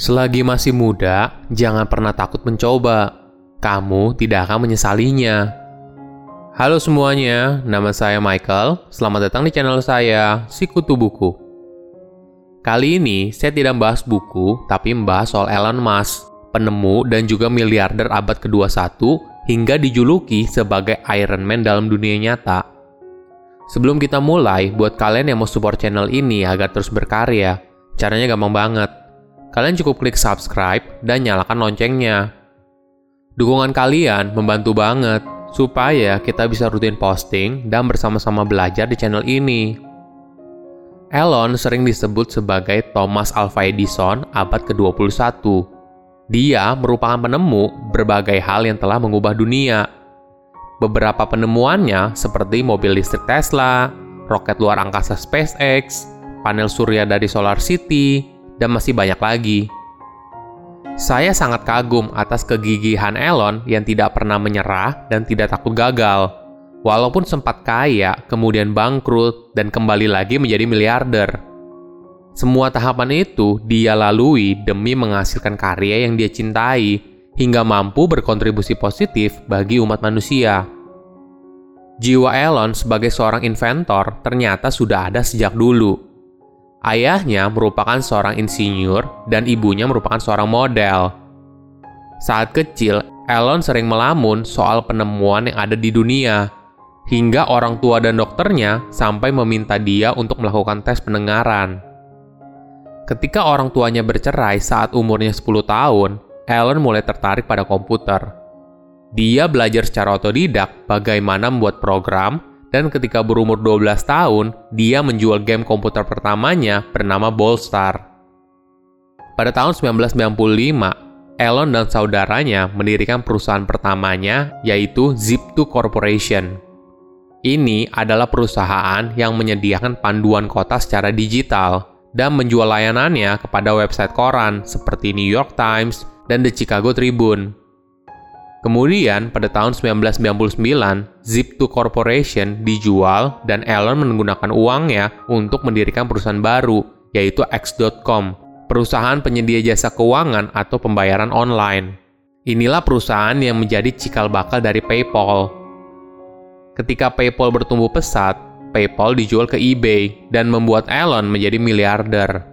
Selagi masih muda, jangan pernah takut mencoba. Kamu tidak akan menyesalinya. Halo semuanya, nama saya Michael. Selamat datang di channel saya, Sikutu Buku. Kali ini saya tidak membahas buku, tapi membahas soal Elon Musk, penemu dan juga miliarder abad ke-21 hingga dijuluki sebagai Iron Man dalam dunia nyata. Sebelum kita mulai, buat kalian yang mau support channel ini agar terus berkarya, caranya gampang banget kalian cukup klik subscribe dan nyalakan loncengnya. Dukungan kalian membantu banget supaya kita bisa rutin posting dan bersama-sama belajar di channel ini. Elon sering disebut sebagai Thomas Alva Edison abad ke-21. Dia merupakan penemu berbagai hal yang telah mengubah dunia. Beberapa penemuannya seperti mobil listrik Tesla, roket luar angkasa SpaceX, panel surya dari Solar City, dan masih banyak lagi. Saya sangat kagum atas kegigihan Elon yang tidak pernah menyerah dan tidak takut gagal. Walaupun sempat kaya, kemudian bangkrut, dan kembali lagi menjadi miliarder. Semua tahapan itu dia lalui demi menghasilkan karya yang dia cintai, hingga mampu berkontribusi positif bagi umat manusia. Jiwa Elon sebagai seorang inventor ternyata sudah ada sejak dulu Ayahnya merupakan seorang insinyur dan ibunya merupakan seorang model. Saat kecil, Elon sering melamun soal penemuan yang ada di dunia, hingga orang tua dan dokternya sampai meminta dia untuk melakukan tes pendengaran. Ketika orang tuanya bercerai saat umurnya 10 tahun, Elon mulai tertarik pada komputer. Dia belajar secara otodidak bagaimana membuat program dan ketika berumur 12 tahun, dia menjual game komputer pertamanya bernama Ballstar. Pada tahun 1995, Elon dan saudaranya mendirikan perusahaan pertamanya yaitu Zip2 Corporation. Ini adalah perusahaan yang menyediakan panduan kota secara digital dan menjual layanannya kepada website koran seperti New York Times dan The Chicago Tribune. Kemudian, pada tahun 1999, Zip2 Corporation dijual dan Elon menggunakan uangnya untuk mendirikan perusahaan baru, yaitu X.com, perusahaan penyedia jasa keuangan atau pembayaran online. Inilah perusahaan yang menjadi cikal bakal dari PayPal. Ketika PayPal bertumbuh pesat, PayPal dijual ke eBay dan membuat Elon menjadi miliarder.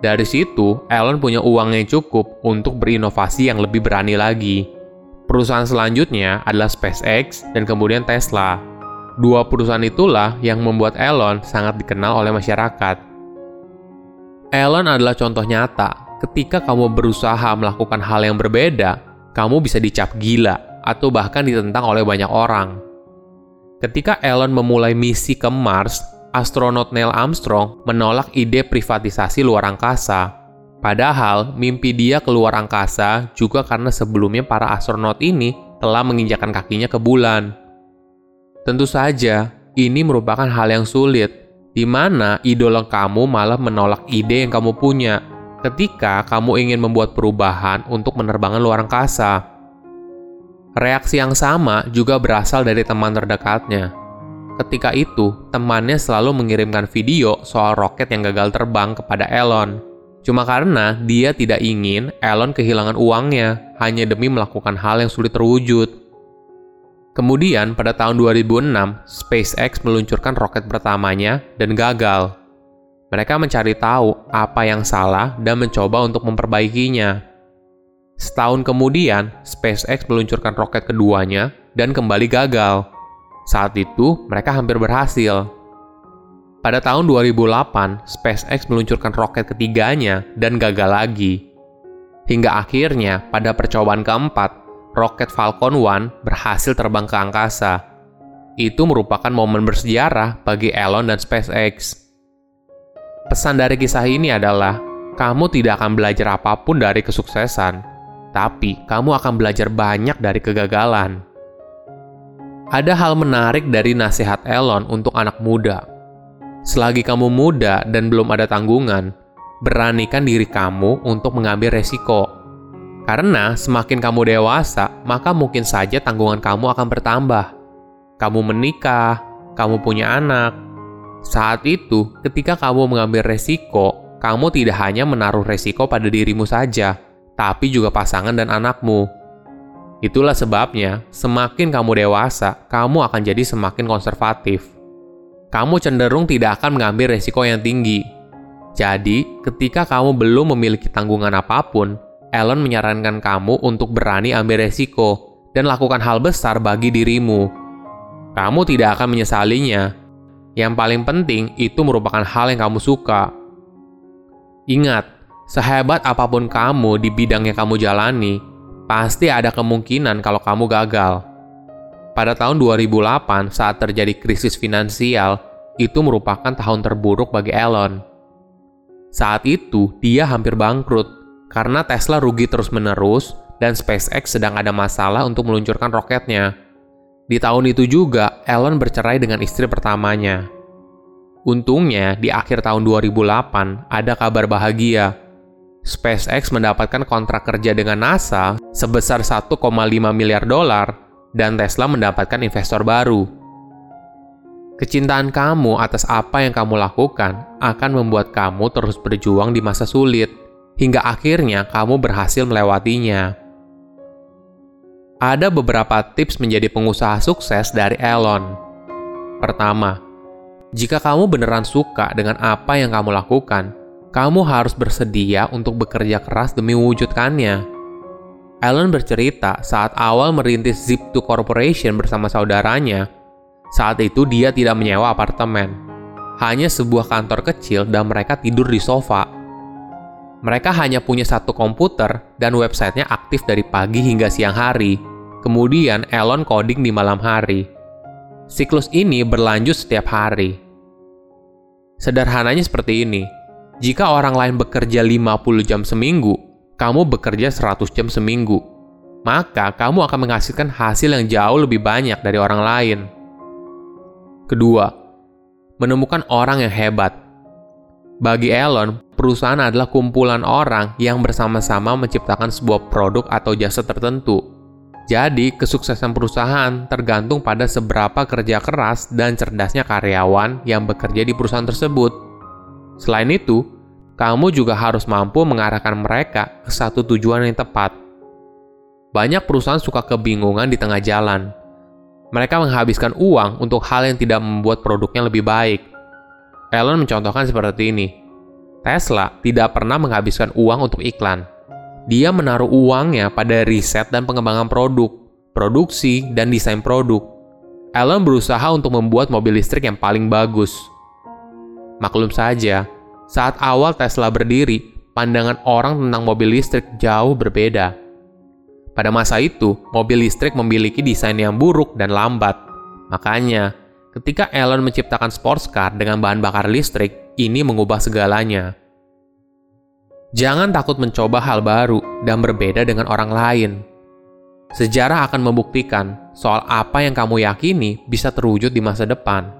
Dari situ, Elon punya uang yang cukup untuk berinovasi yang lebih berani lagi. Perusahaan selanjutnya adalah SpaceX dan kemudian Tesla. Dua perusahaan itulah yang membuat Elon sangat dikenal oleh masyarakat. Elon adalah contoh nyata. Ketika kamu berusaha melakukan hal yang berbeda, kamu bisa dicap gila atau bahkan ditentang oleh banyak orang. Ketika Elon memulai misi ke Mars, astronot Neil Armstrong menolak ide privatisasi luar angkasa Padahal mimpi dia keluar angkasa juga karena sebelumnya para astronot ini telah menginjakan kakinya ke bulan. Tentu saja, ini merupakan hal yang sulit, di mana idola kamu malah menolak ide yang kamu punya ketika kamu ingin membuat perubahan untuk penerbangan luar angkasa. Reaksi yang sama juga berasal dari teman terdekatnya. Ketika itu, temannya selalu mengirimkan video soal roket yang gagal terbang kepada Elon Cuma karena dia tidak ingin Elon kehilangan uangnya hanya demi melakukan hal yang sulit terwujud. Kemudian pada tahun 2006, SpaceX meluncurkan roket pertamanya dan gagal. Mereka mencari tahu apa yang salah dan mencoba untuk memperbaikinya. Setahun kemudian, SpaceX meluncurkan roket keduanya dan kembali gagal. Saat itu, mereka hampir berhasil, pada tahun 2008, SpaceX meluncurkan roket ketiganya dan gagal lagi. Hingga akhirnya, pada percobaan keempat, roket Falcon 1 berhasil terbang ke angkasa. Itu merupakan momen bersejarah bagi Elon dan SpaceX. Pesan dari kisah ini adalah, kamu tidak akan belajar apa pun dari kesuksesan, tapi kamu akan belajar banyak dari kegagalan. Ada hal menarik dari nasihat Elon untuk anak muda Selagi kamu muda dan belum ada tanggungan, beranikan diri kamu untuk mengambil resiko. Karena semakin kamu dewasa, maka mungkin saja tanggungan kamu akan bertambah. Kamu menikah, kamu punya anak. Saat itu, ketika kamu mengambil resiko, kamu tidak hanya menaruh resiko pada dirimu saja, tapi juga pasangan dan anakmu. Itulah sebabnya, semakin kamu dewasa, kamu akan jadi semakin konservatif. Kamu cenderung tidak akan mengambil resiko yang tinggi. Jadi, ketika kamu belum memiliki tanggungan apa pun, Elon menyarankan kamu untuk berani ambil resiko dan lakukan hal besar bagi dirimu. Kamu tidak akan menyesalinya. Yang paling penting, itu merupakan hal yang kamu suka. Ingat, sehebat apa pun kamu di bidang yang kamu jalani, pasti ada kemungkinan kalau kamu gagal. Pada tahun 2008 saat terjadi krisis finansial, itu merupakan tahun terburuk bagi Elon. Saat itu, dia hampir bangkrut karena Tesla rugi terus-menerus dan SpaceX sedang ada masalah untuk meluncurkan roketnya. Di tahun itu juga, Elon bercerai dengan istri pertamanya. Untungnya, di akhir tahun 2008 ada kabar bahagia. SpaceX mendapatkan kontrak kerja dengan NASA sebesar 1,5 miliar dolar dan Tesla mendapatkan investor baru. Kecintaan kamu atas apa yang kamu lakukan akan membuat kamu terus berjuang di masa sulit, hingga akhirnya kamu berhasil melewatinya. Ada beberapa tips menjadi pengusaha sukses dari Elon. Pertama, jika kamu beneran suka dengan apa yang kamu lakukan, kamu harus bersedia untuk bekerja keras demi mewujudkannya. Alan bercerita saat awal merintis Zip2 Corporation bersama saudaranya, saat itu dia tidak menyewa apartemen, hanya sebuah kantor kecil dan mereka tidur di sofa. Mereka hanya punya satu komputer dan websitenya aktif dari pagi hingga siang hari. Kemudian Elon coding di malam hari. Siklus ini berlanjut setiap hari. Sederhananya seperti ini. Jika orang lain bekerja 50 jam seminggu, kamu bekerja 100 jam seminggu. Maka kamu akan menghasilkan hasil yang jauh lebih banyak dari orang lain. Kedua, menemukan orang yang hebat. Bagi Elon, perusahaan adalah kumpulan orang yang bersama-sama menciptakan sebuah produk atau jasa tertentu jadi, kesuksesan perusahaan tergantung pada seberapa kerja keras dan cerdasnya karyawan yang bekerja di perusahaan tersebut. Selain itu, kamu juga harus mampu mengarahkan mereka ke satu tujuan yang tepat. Banyak perusahaan suka kebingungan di tengah jalan. Mereka menghabiskan uang untuk hal yang tidak membuat produknya lebih baik. Elon mencontohkan seperti ini. Tesla tidak pernah menghabiskan uang untuk iklan dia menaruh uangnya pada riset dan pengembangan produk, produksi, dan desain produk. Elon berusaha untuk membuat mobil listrik yang paling bagus. Maklum saja, saat awal Tesla berdiri, pandangan orang tentang mobil listrik jauh berbeda. Pada masa itu, mobil listrik memiliki desain yang buruk dan lambat. Makanya, ketika Elon menciptakan sports car dengan bahan bakar listrik, ini mengubah segalanya. Jangan takut mencoba hal baru dan berbeda dengan orang lain. Sejarah akan membuktikan soal apa yang kamu yakini bisa terwujud di masa depan.